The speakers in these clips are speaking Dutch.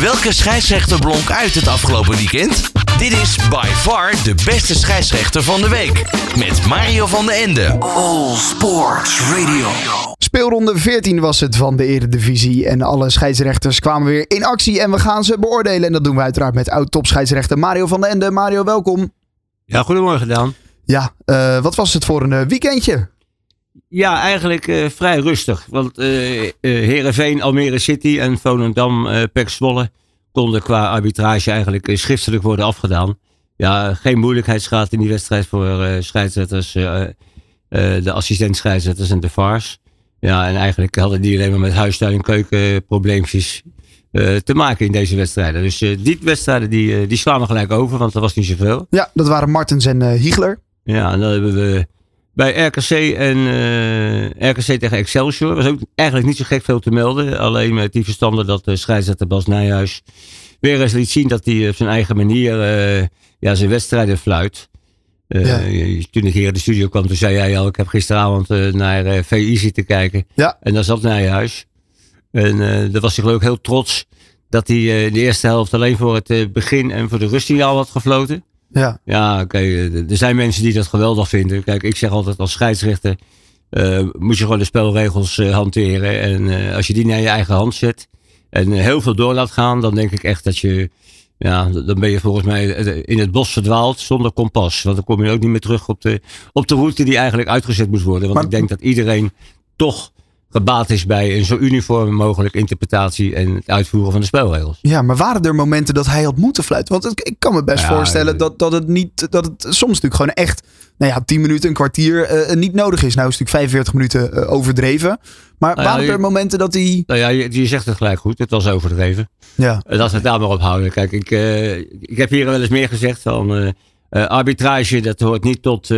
Welke scheidsrechter blonk uit het afgelopen weekend? Dit is by far de beste scheidsrechter van de week. Met Mario van den Ende. All Sports Radio. Speelronde 14 was het van de Eredivisie en alle scheidsrechters kwamen weer in actie en we gaan ze beoordelen. En dat doen we uiteraard met oud-topscheidsrechter Mario van den Ende. Mario, welkom. Ja, goedemorgen Daan. Ja, uh, wat was het voor een uh, weekendje? Ja, eigenlijk uh, vrij rustig. Want Herenveen, Almere City en Volendam, uh, Pek Zwolle konden qua arbitrage eigenlijk schriftelijk worden afgedaan. Ja, geen moeilijkheidsgraad in die wedstrijd voor scheidsrechters, de assistent scheidsrechters en de VARs. Ja, en eigenlijk hadden die alleen maar met huistuin- en keukenprobleempjes uh, te maken in deze wedstrijden. Dus uh, die wedstrijden die, uh, die slaan we gelijk over, want er was niet zoveel. Ja, dat waren Martens en Hiegler. Ja, en dan hebben we bij RKC en RKC tegen Excelsior. was ook eigenlijk niet zo gek veel te melden. Alleen met die verstanden dat de scheidsrechter Bas Nijhuis weer eens liet zien dat hij op zijn eigen manier ja, zijn wedstrijden fluit. Ja. Toen ik hier in de studio kwam, toen zei jij al, ik heb gisteravond naar VI zitten kijken. Ja. En daar zat Nijhuis. En daar was hij geloof ik heel trots dat hij in de eerste helft alleen voor het begin en voor de rustsignaal had gefloten. Ja, ja oké. Okay, er zijn mensen die dat geweldig vinden. Kijk, ik zeg altijd als scheidsrechter moet je gewoon de spelregels hanteren. En als je die naar je eigen hand zet en heel veel door laat gaan, dan denk ik echt dat je, ja, dan ben je volgens mij in het bos verdwaald zonder kompas. Want dan kom je ook niet meer terug op de, op de route die eigenlijk uitgezet moest worden. Want maar, ik denk dat iedereen toch gebaat is bij een zo uniform mogelijk interpretatie en het uitvoeren van de spelregels. Ja, maar waren er momenten dat hij had moeten fluiten? Want het, ik kan me best ja, voorstellen dat, dat het niet, dat het soms natuurlijk gewoon echt, nou ja, 10 minuten, een kwartier uh, niet nodig is. Nou is het natuurlijk 45 minuten uh, overdreven. Maar nou waren ja, er momenten dat hij... Nou ja, je, je, zegt het gelijk goed, het was overdreven. Ja. Uh, laten we het daar maar op houden. Kijk, ik, ik heb hier wel eens meer gezegd van arbitrage, dat hoort niet tot,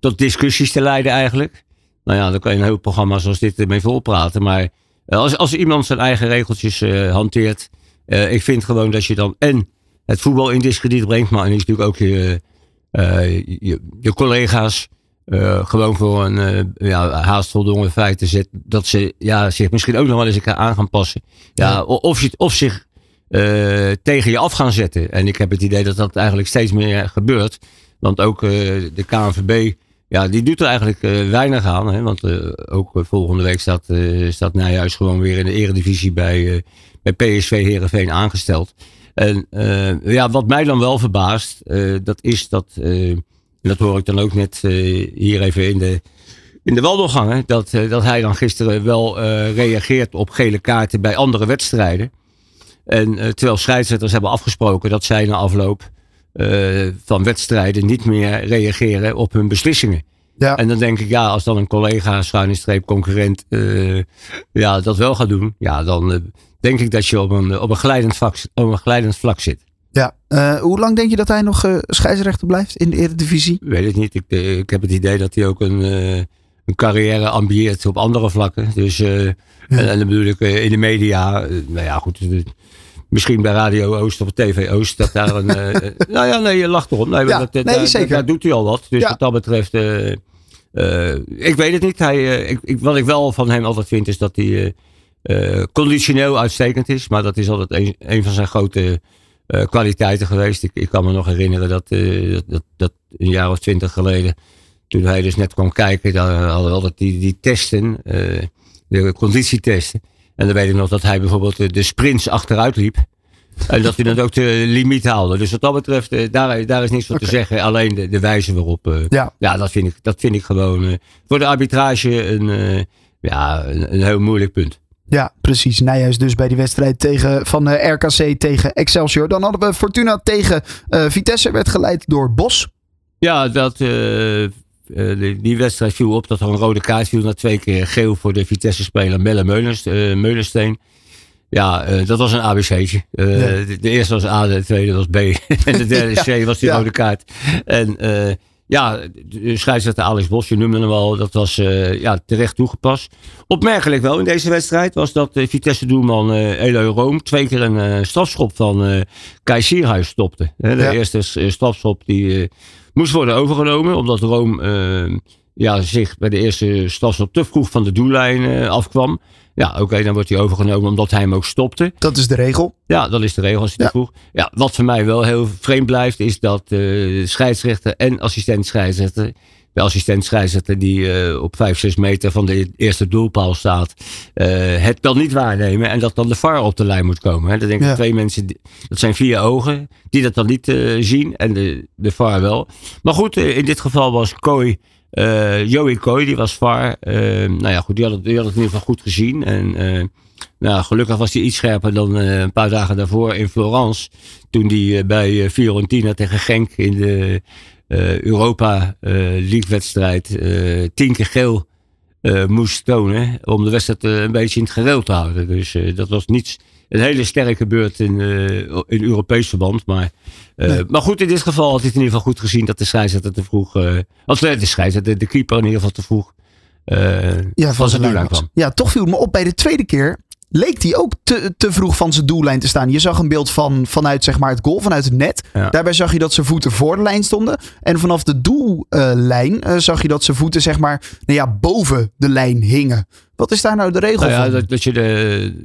tot discussies te leiden eigenlijk. Nou ja, dan kan je een heel programma zoals dit ermee volpraten. Maar als, als iemand zijn eigen regeltjes uh, hanteert. Uh, ik vind gewoon dat je dan en het voetbal in discrediet brengt. Maar natuurlijk ook je, uh, je, je, collega's gewoon voor een ja, haast voldongen feit te zetten. Dat ze ja, zich misschien ook nog wel eens aan gaan passen. Ja, ja. Of, je, of zich tegen je af gaan zetten. En ik heb het idee dat dat eigenlijk steeds meer gebeurt. Want ook de KNVB ja, die doet er eigenlijk uh, weinig aan. Hè? Want uh, ook uh, volgende week staat, staat Nijhuis gewoon weer in de eredivisie bij, bij PSV Herenveen aangesteld. En ja, wat mij dan wel verbaast, dat is dat, dat hoor ik dan ook net hier even in de, in de wandelgangen, dat, dat hij dan gisteren wel reageert op gele kaarten bij andere wedstrijden. En terwijl scheidsrechters hebben afgesproken dat zij na afloop uh, van wedstrijden niet meer reageren op hun beslissingen. Ja. En dan denk ik, ja, als dan een collega, schuine streep, concurrent, uh, ja, dat wel gaat doen, ja, dan uh, denk ik dat je op een, op een, glijdend, vlak, op een glijdend vlak zit. Ja, hoe lang denk je dat hij nog scheidsrechter blijft in de Eredivisie? Weet het niet. Ik, ik heb het idee dat hij ook een, een carrière ambieert op andere vlakken. Dus, ja. en, en, dan bedoel ik in de media, nou ja, goed Misschien bij Radio Oost of TV Oost. Dat daar een. uh, nou ja, nee, je lacht erom. Nee, ja, dat, nee, daar, zeker. daar doet hij al wat. Dus Ja. wat dat betreft. uh, uh, ik weet het niet. Hij, ik, ik, wat ik wel van hem altijd vind is dat hij conditioneel uitstekend is. Maar dat is altijd een, een van zijn grote kwaliteiten geweest. Ik, ik kan me nog herinneren dat, dat, dat, dat een jaar of twintig geleden. Toen hij dus net kwam kijken. Dan hadden we altijd die, die testen. de conditietesten. En dan weet ik nog dat hij bijvoorbeeld de sprints achteruit liep. En dat hij dan ook de limiet haalde. Dus wat dat betreft, eh, daar, daar is niks voor te zeggen. Alleen de, de wijze waarop. eh, Ja. ja, dat vind ik, dat vind ik gewoon eh, voor de arbitrage een, ja, een, een heel moeilijk punt. Ja, precies. Nijhuis dus bij die wedstrijd tegen, van RKC tegen Excelsior. Dan hadden we Fortuna tegen Vitesse. Werd geleid door Bos. Ja, dat, eh, eh, die, die wedstrijd viel op dat er een rode kaart viel. Na twee keer geel voor de Vitesse-speler Melle Meulens, eh, Meulensteen. Ja, eh, dat was een ABC'tje. Eh, Ja. de, de eerste was A, de tweede was B. en de derde C was die ja. rode kaart. En eh, ja, de scheidsrechter Alex Bos, je noemde hem al, dat was eh, ja, terecht toegepast. Opmerkelijk wel in deze wedstrijd was dat de Vitesse-doelman eh Eloy Room twee keer een eh, strafschop van eh Kai Sierhuis stopte. De eerste eh, strafschop die eh, moest worden overgenomen, omdat Room eh, ja, zich bij de eerste strafschop te vroeg van de doellijn eh, afkwam. Ja, oké, dan wordt hij overgenomen omdat hij hem ook stopte. Dat is de regel. Ja, dat is de regel als hij te Ja. vroeg. Ja, wat voor mij wel heel vreemd blijft, is dat de scheidsrechter en assistent scheidsrechter. De assistent scheidsrechter die eh, op 5, 6 meter van de eerste doelpaal staat, eh, het dan niet waarnemen en dat dan de VAR op de lijn moet komen. Hè. Dan denk ik Ja. twee mensen, die- dat zijn vier ogen, die dat dan niet eh, zien en de, de VAR wel. Maar goed, in dit geval was Kooi, Joey Kooi, die was VAR. Nou ja, goed, die had, het, die had het in ieder geval goed gezien. En nou, gelukkig was hij iets scherper dan een paar dagen daarvoor in Florence. Toen hij bij eh, Fiorentina tegen Genk in de Europa eh League wedstrijd eh, tien keer geel eh, moest tonen. Om de wedstrijd eh, een beetje in het gereel te houden. Dus eh, dat was niet een hele sterke beurt in, eh, in Europees verband. Maar, eh, Nee. maar goed, in dit geval had hij het in ieder geval goed gezien dat de scheidsrechter te vroeg. eh of eh, de scheidsrechter, de keeper in ieder geval te vroeg. eh, Ja, van, van zijn kwam. Ja, toch viel me op bij de tweede keer. Leek hij ook te, te vroeg van zijn doellijn te staan. Je zag een beeld van, vanuit zeg maar, het goal, vanuit het net. Ja. Daarbij zag je dat zijn voeten voor de lijn stonden. En vanaf de doellijn eh, zag je dat zijn voeten zeg maar, nou ja, boven de lijn hingen. Wat is daar nou de regel Nou ja, van? dat, dat je de.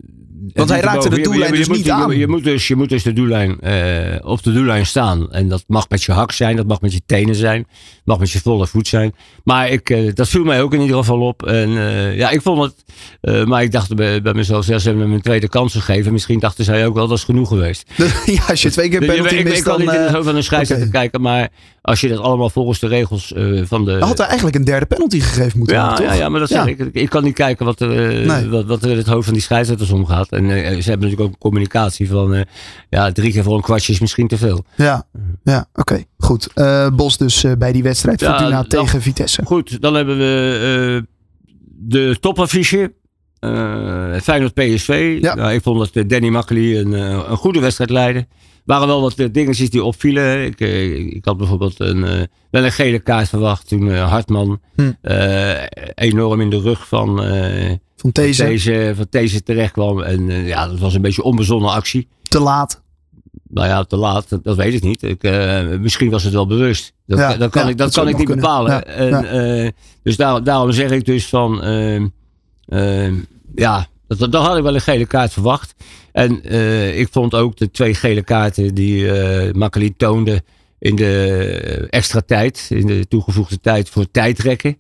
Want hij raakte de Je- je- doellijn je dus niet aan. Je moet dus, je moet dus de doellijn, eh, op de doellijn staan. En dat mag met je hak zijn, dat mag met je tenen zijn, mag met je volle voet zijn. Maar ik, eh, dat viel mij ook in ieder geval op. En eh, ja, ik vond het. maar ik dacht bij, bij mezelf, ja, ze hebben hem een tweede kans gegeven. Misschien dachten zij ook wel, dat is genoeg geweest. ja, als je twee keer Dus penalty ik, ik, mist, ik kan dan... niet in het hoofd van een scheidsrechter oké. kijken. Maar als je dat allemaal volgens de regels eh, van de. hij had hij eigenlijk een derde penalty gegeven moeten Ja, worden, ja, toch? ja, maar dat Ja. ik. Ik kan niet kijken wat er, eh, Nee. wat, wat er in het hoofd van die scheidsrechters omgaat. En eh, ze hebben natuurlijk ook communicatie van, ja, drie keer voor een kwartje is misschien te veel. Ja, ja oké. Goed. Bos dus bij die wedstrijd Ja, Fortuna dan- tegen Vitesse. Goed, dan hebben we de topaffiche. Feyenoord PSV. Ja. Nou, ik vond dat Danny Makkely een, een goede wedstrijd leidde. Waren wel wat eh, dingetjes die opvielen. Ik, eh, ik had bijvoorbeeld een, eh, wel een gele kaart verwacht toen Hartman Hm. enorm in de rug van, eh Van deze van deze terecht kwam. En ja, dat was een beetje onbezonnen actie. te laat. Nou ja, te laat, dat, dat weet ik niet. Ik, misschien was het wel bewust. Dat, Ja, dat kan ja, ik, dat kan ik niet kunnen. bepalen. Ja, en, dus daar, daarom zeg ik dus van... ehm, ehm, ja, dat, dat had ik wel een gele kaart verwacht. En eh, ik vond ook de twee gele kaarten die eh Makkeli toonde... in de extra tijd, in de toegevoegde tijd voor tijdrekken.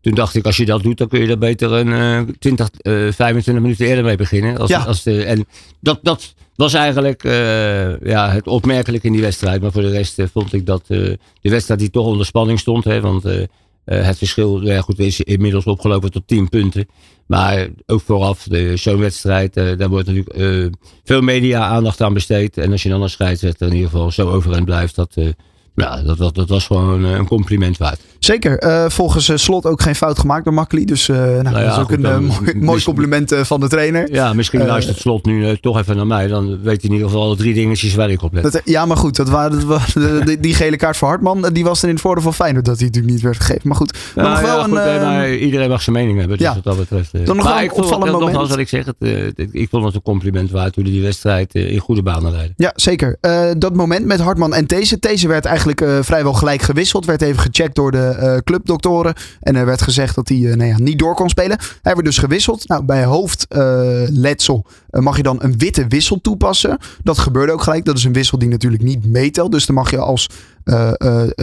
Toen dacht ik, als je dat doet, dan kun je er beter een eh 20, eh 25 minuten eerder mee beginnen. Als, Ja. als de, en dat, dat was eigenlijk eh, ja, het opmerkelijk in die wedstrijd. Maar voor de rest eh, vond ik dat eh, de wedstrijd die toch onder spanning stond. Hè, want eh, eh, het verschil ja, goed, is inmiddels opgelopen tot 10 punten. Maar ook vooraf, de- zo'n wedstrijd, eh, daar wordt natuurlijk eh, veel media aandacht aan besteed. En als je dan als scheidsrechter in ieder geval zo overeind blijft, dat, eh, ja, dat, dat, dat was gewoon een compliment waard. Zeker. Eh, volgens eh, Slot ook geen fout gemaakt door Makkeli. Dus eh, nou, ja, dat is ook goed, een mooi, compliment van de trainer. Ja, misschien luistert Slot nu toch even naar mij. Dan weet hij in ieder geval alle drie dingetjes waar ik op let. Dat, ja, maar goed. Dat waren, dat waren- die, die gele kaart voor Hartman. Die was er in het voordeel van Feyenoord dat hij natuurlijk niet werd gegeven. Maar goed. Maar Nou nog wel een... maar iedereen mag zijn mening hebben. Dus ja. wat dat betreft. Dan nog maar wel een ik opvallend moment. wat ik zeg, het, ik, vond het een compliment waard hoe hij die wedstrijd in goede banen leidde. Ja, zeker. Dat moment met Hartman en These. These werd eigenlijk vrijwel gelijk gewisseld. Werd even gecheckt door de clubdoktoren. En er werd gezegd dat hij eh, nou ja, niet door kon spelen. Hij werd dus gewisseld. Nou, bij hoofdletsel eh, mag je dan een witte wissel toepassen. Dat gebeurde ook gelijk. Dat is een wissel die natuurlijk niet meetelt. Dus dan mag je als eh, eh,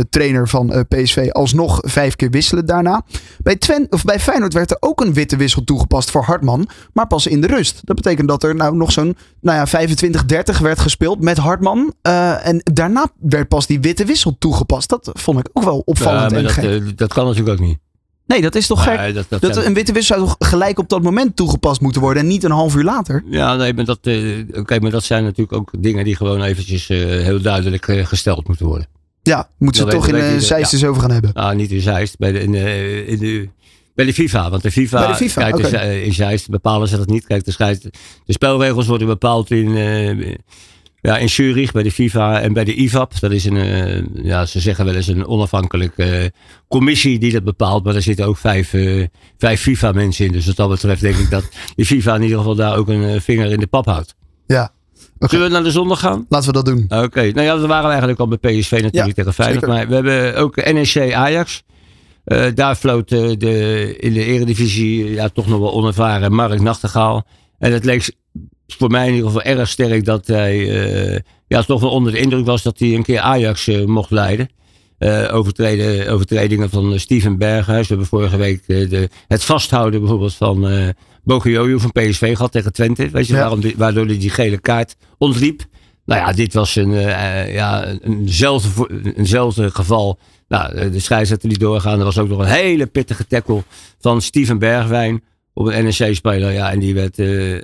trainer van eh, PSV alsnog vijf keer wisselen daarna. Bij, Twen of bij Feyenoord werd er ook een witte wissel toegepast voor Hartman. Maar pas in de rust. Dat betekent dat er nou nog zo'n nou ja, 25-30 werd gespeeld met Hartman. Eh, en daarna werd pas die witte wissel toegepast. Dat vond ik ook wel opvallend Ja, maar en dat, gek. eh, dat kan natuurlijk ook niet. nee, dat is toch gek? Dat, dat Dat zijn- een witte wissel zou toch gelijk op dat moment toegepast moeten worden en niet een half uur later? Ja, nee, maar dat, eh, oké, maar dat zijn natuurlijk ook dingen die gewoon eventjes eh, heel duidelijk eh, gesteld moeten worden. Ja, moeten ze toch in eens over gaan hebben. Nou, niet in Zeist, bij de, in de, in de, bij de FIFA. Want de FIFA, Bij de FIFA, in Zeist bepalen ze dat niet. Kijk, de, de spelregels worden bepaald in, eh, ja, in Zurich, bij de FIFA en bij de IVAP. Dat is een, eh, ja, ze zeggen wel eens een onafhankelijke eh, commissie die dat bepaalt. Maar daar zitten ook vijf, eh, vijf FIFA-mensen in. Dus wat dat betreft denk ik dat de FIFA in ieder geval daar ook een eh, vinger in de pap houdt. Ja, Zullen we naar de zondag gaan? laten we dat doen. Oké, nou ja, we waren eigenlijk al bij PSV natuurlijk Ja, tegen Feyenoord. Maar we hebben ook NEC Ajax. Eh, daar floot eh, de, in de eredivisie ja, toch nog wel onervaren Mark Nachtegaal. En het leek voor mij in ieder geval erg sterk dat hij eh, ja, toch wel onder de indruk was dat hij een keer Ajax mocht leiden. Overtreden, overtredingen van Steven Berghuis. We hebben vorige week de, het vasthouden bijvoorbeeld van Bogojojo van PSV gehad tegen Twente. Weet je, Ja. waarom waardoor hij die gele kaart ontliep. Nou ja, dit was een, eh, ja, een- eenzelfde, eenzelfde geval. Nou, eh, de scheidsrechter die doorgaan. Er was ook nog een hele pittige tackle van Steven Bergwijn op een NEC-speler. Ja, en die werd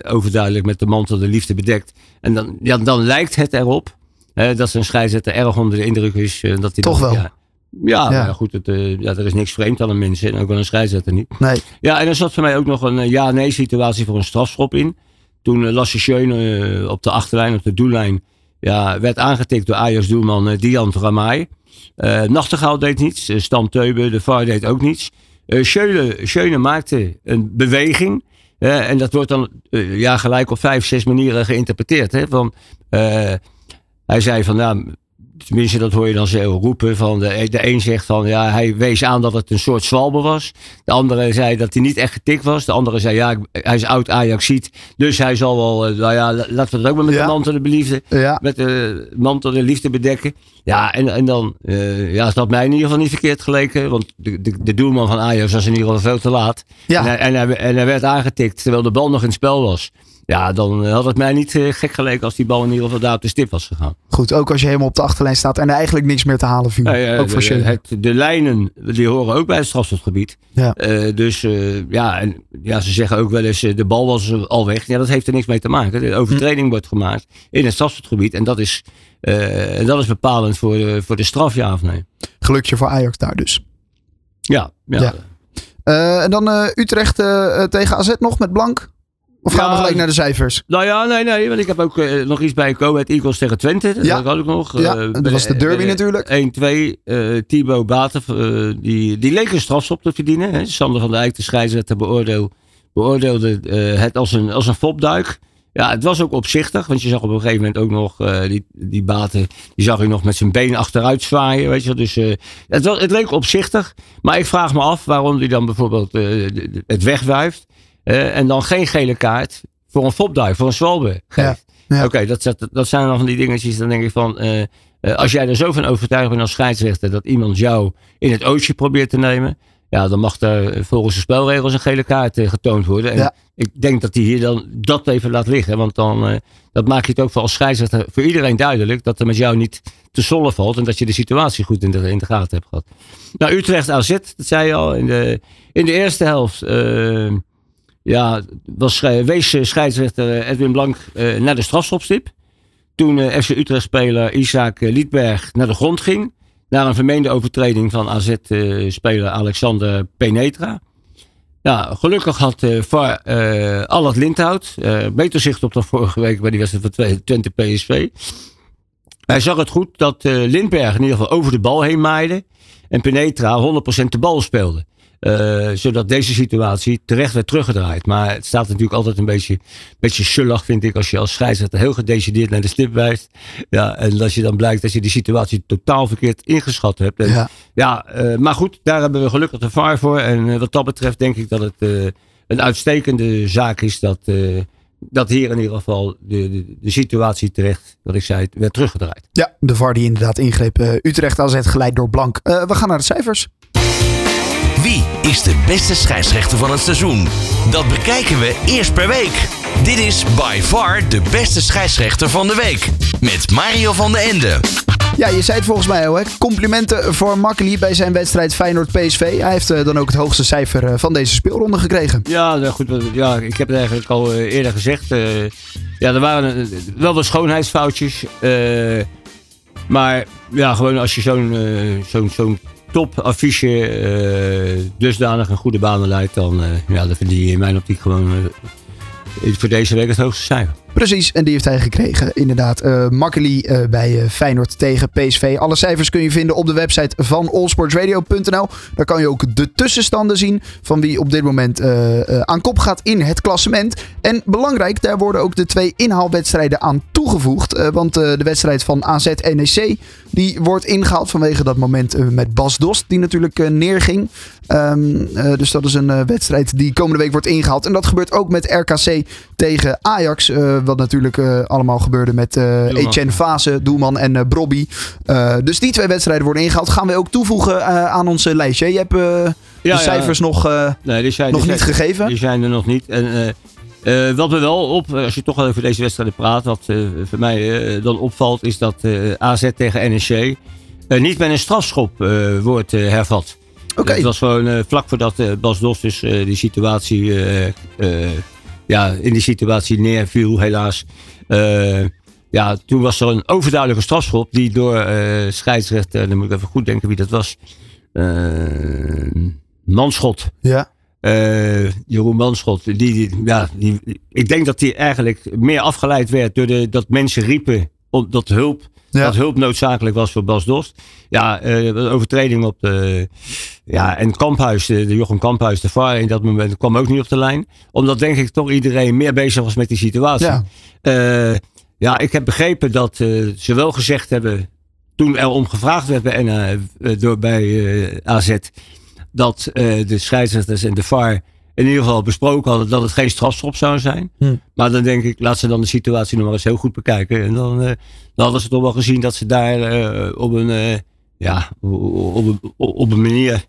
overduidelijk met de mantel de liefde bedekt. En dan, ja, dan lijkt het erop dat zijn scheidsrechter erg onder de indruk is. dat hij Toch dan- wel. Ja, ja, Ja. maar goed, het, eh, ja, er is niks vreemd aan een mens en ook aan een scheidsrechter niet. Nee. Ja, en er zat voor mij ook nog een eh, ja-nee situatie voor een strafschop in. Toen uh, Lasse Schöne eh, op de achterlijn, op de doellijn, ja, werd aangetikt door Ajax-doelman eh, Dian Ramai. Eh Nachtegaal deed niets, uh, Stam Teube, de VAR deed ook niets. Uh, Schöne, Schöne maakte een beweging. eh, en dat wordt dan eh, ja, gelijk op vijf, zes manieren geïnterpreteerd. Hè, van, eh, hij zei van, nou, tenminste dat hoor je dan zo roepen. Van de, de een zegt van, ja, hij wees aan dat het een soort zwalbe was. De andere zei dat hij niet echt getikt was. De andere zei, ja, hij is oud Ajax ziet. Dus hij zal wel, eh, nou ja, laten we het ook maar met Ja. de mantel de beliefde Ja. met de mantel de liefde bedekken. Ja, en, en dan uh, ja, is dat mij in ieder geval niet verkeerd geleken. Want de, de, de doelman van Ajax was in ieder geval veel te laat. Ja. En, hij, en, hij, en hij werd aangetikt terwijl de bal nog in het spel was. Ja, dan had het mij niet uh, gek geleken als die bal in ieder geval daar op de stip was gegaan. Goed, ook als je helemaal op de achterlijn staat en er eigenlijk niks meer te halen viel. Ja, ja, ook voor de, het, de lijnen die horen ook bij het strafschopgebied. Ja. Uh, dus uh, ja, en, ja, ze zeggen ook wel eens uh, de bal was al weg. Ja, dat heeft er niks mee te maken. De overtreding Hm. wordt gemaakt in het strafschopgebied. En dat is, dat is bepalend voor de, voor de straf, ja of nee. Gelukje voor Ajax daar dus. Ja, ja. ja. Uh, en dan uh, Utrecht uh, tegen AZ nog met Blank? Of gaan ja, we gelijk naar de cijfers? Nou ja, nee, nee. Want ik heb ook uh, nog iets bij Go Eagles tegen Twente. Dat ja. had ik nog. Ja, dat was de derby natuurlijk. 1-2. Uh, Thibaut Baten, die, die leek een strafschop te verdienen. Hè. Sander van der Eyck, de scheidsrechter, beoordeel, beoordeelde het als een, als een fopduik. Ja, het was ook opzichtig. Want je zag op een gegeven moment ook nog die, die Baten. Die zag je nog met zijn been achteruit zwaaien. Weet je, dus het, was, het leek opzichtig. Maar ik vraag me af waarom hij dan bijvoorbeeld het wegwuift. Uh, en dan geen gele kaart voor een fopduif, voor een zwalbe. Ja, ja. Oké, okay, dat, dat, dat zijn dan van die dingetjes. Dan denk ik van, uh, uh, als jij er zo van overtuigd bent als scheidsrechter dat iemand jou in het ootje probeert te nemen. Ja, dan mag er volgens de spelregels een gele kaart getoond worden. En ja. ik denk dat hij hier dan dat even laat liggen. Want dan dat maak je het ook voor als scheidsrechter voor iedereen duidelijk. Dat er met jou niet te sollen valt. En dat je de situatie goed in de, in de gaten hebt gehad. Nou, Utrecht AZ, dat zei je al. In de, in de eerste helft ja, was, wees scheidsrechter Edwin Blank uh, naar de strafschopstip. Toen FC Utrecht-speler Isaac Liedberg naar de grond ging. Naar een vermeende overtreding van AZ-speler Alexander Penetra. Ja, gelukkig had uh, Allard Lindhout. Beter zicht op dan vorige week bij die wedstrijd van Twente PSV. Hij zag het goed dat Lindberg in ieder geval over de bal heen maaide. En Penetra 100% de bal speelde. Uh, zodat deze situatie terecht werd teruggedraaid. Maar het staat natuurlijk altijd een beetje, beetje sullig, vind ik, als je als scheidsrechter heel gedecideerd naar de stip wijst. Ja, en als je dan blijkt dat je die situatie totaal verkeerd ingeschat hebt. En, ja, ja uh, maar goed, daar hebben we gelukkig de VAR voor. En uh, wat dat betreft denk ik dat het een uitstekende zaak is dat, dat hier in ieder geval de, de, de, situatie terecht, wat ik zei, werd teruggedraaid. Ja, de VAR die inderdaad ingreep. Utrecht AZ geleid door Blank. we gaan naar de cijfers. Wie is de beste scheidsrechter van het seizoen? Dat bekijken we eerst per week. Dit is by far de beste scheidsrechter van de week. Met Mario van den Ende. Ja, je zei het volgens mij al. Hè? Complimenten voor Makkeli bij zijn wedstrijd Feyenoord-PSV. Hij heeft uh, dan ook het hoogste cijfer uh, van deze speelronde gekregen. Ja, nou goed, ja, ik heb het eigenlijk al uh, eerder gezegd. ja, er waren wel wat schoonheidsfoutjes. maar ja, gewoon als je zo'n zo'n zo'n topaffiche uh, dusdanig een goede banen leidt, dan, uh, ja, dan verdien in mijn optiek gewoon uh, voor deze week het hoogste cijfer. Precies, en die heeft hij gekregen. Inderdaad, uh, Makkeli uh, bij uh, Feyenoord tegen PSV. Alle cijfers kun je vinden op de website van allsportsradio.nl. Daar kan je ook de tussenstanden zien van wie op dit moment aan kop gaat in het klassement. En belangrijk, daar worden ook de twee inhaalwedstrijden aan toegevoegd. want de wedstrijd van AZ-NEC, die wordt ingehaald vanwege dat moment met Bas Dost, die natuurlijk neerging. Um, dus dat is een wedstrijd die komende week wordt ingehaald. En dat gebeurt ook met RKC tegen Ajax. Uh, wat natuurlijk allemaal gebeurde met Etienne Fase, Doelman en Brobby. dus die twee wedstrijden worden ingehaald. Gaan we ook toevoegen aan ons lijstje. Je hebt ja, de cijfers ja. nog, nee, die zijn, nog die niet zijn, gegeven. Die zijn er nog niet. En, wat me wel op, als je toch al over deze wedstrijden praat, wat voor mij dan opvalt, is dat AZ tegen NEC niet met een strafschop wordt hervat. Okay. Het was gewoon uh, vlak voordat uh, Bas Dos dus uh, die situatie, ja, in die situatie neerviel, helaas. ja, toen was er een overduidelijke strafschop die door scheidsrechter, dan moet ik even goed denken wie dat was, Manschot. Ja. Jeroen Manschot, die, die, ja, die, ik denk dat hij eigenlijk meer afgeleid werd door de, dat mensen riepen om, dat hulp ja. Dat hulp noodzakelijk was voor Bas Dost. Ja, uh, overtreding op de. Ja, en Kamphuis, de, de Jochem Kamphuis, de VAR in dat moment kwam ook niet op de lijn. Omdat denk ik toch iedereen meer bezig was met die situatie. Ja, uh, ja ik heb begrepen dat uh, ze wel gezegd hebben. Toen er om gevraagd werd bij, door, bij AZ. Dat de scheidsrechters en de VAR in ieder geval besproken hadden dat het geen strafschop zou zijn. Hm. Maar dan denk ik, laat ze dan de situatie nog maar eens heel goed bekijken. En dan, uh, dan hadden ze toch wel gezien dat ze daar uh, op een, uh, ja, op, op, op een manier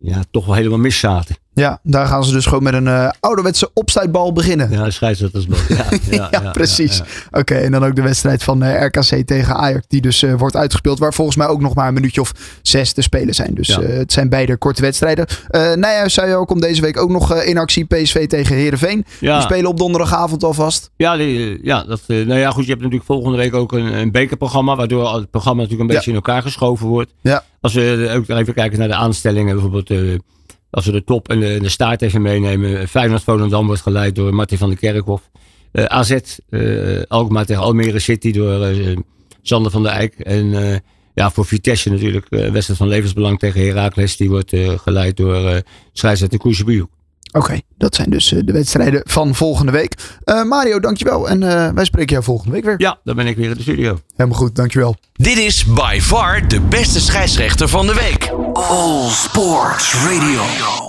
ja, toch wel helemaal mis zaten. Ja, daar gaan ze dus gewoon met een uh, ouderwetse opstuitbal beginnen. Ja, scheidsrechtersbal. Ja, ja, ja, ja precies. Oké, en dan ook de wedstrijd van uh, eh, RKC tegen Ajax, die dus uh, wordt uitgespeeld. Waar volgens mij ook nog maar een minuutje of zes te spelen zijn. Dus het zijn beide korte wedstrijden. Nijhuis zei ook om deze week ook nog in actie PSV tegen Heerenveen. Die spelen op donderdagavond alvast. Ja, die, ja, dat, nou ja, goed. Je hebt natuurlijk volgende week ook een, een bekerprogramma. Waardoor het programma natuurlijk een beetje in elkaar geschoven wordt. Ja. Als we ook even kijken naar de aanstellingen. Bijvoorbeeld als we de top en de, de staart even meenemen. Feyenoord Volendam wordt geleid door Martin van der Kerkhof. Eh, AZ, uh, eh, Alkmaar tegen Almere City door uh, Sander van der Eyck. En ja, voor Vitesse natuurlijk, wedstrijd van levensbelang tegen Heracles. Die wordt geleid door uh, scheidsrechter Koesjebuur. Oké, dat zijn dus de wedstrijden van volgende week. Mario, dankjewel. En wij spreken jou volgende week weer. Ja, dan ben ik weer in de studio. Helemaal goed, dankjewel. Dit is by far de beste scheidsrechter van de week. All Sports Radio.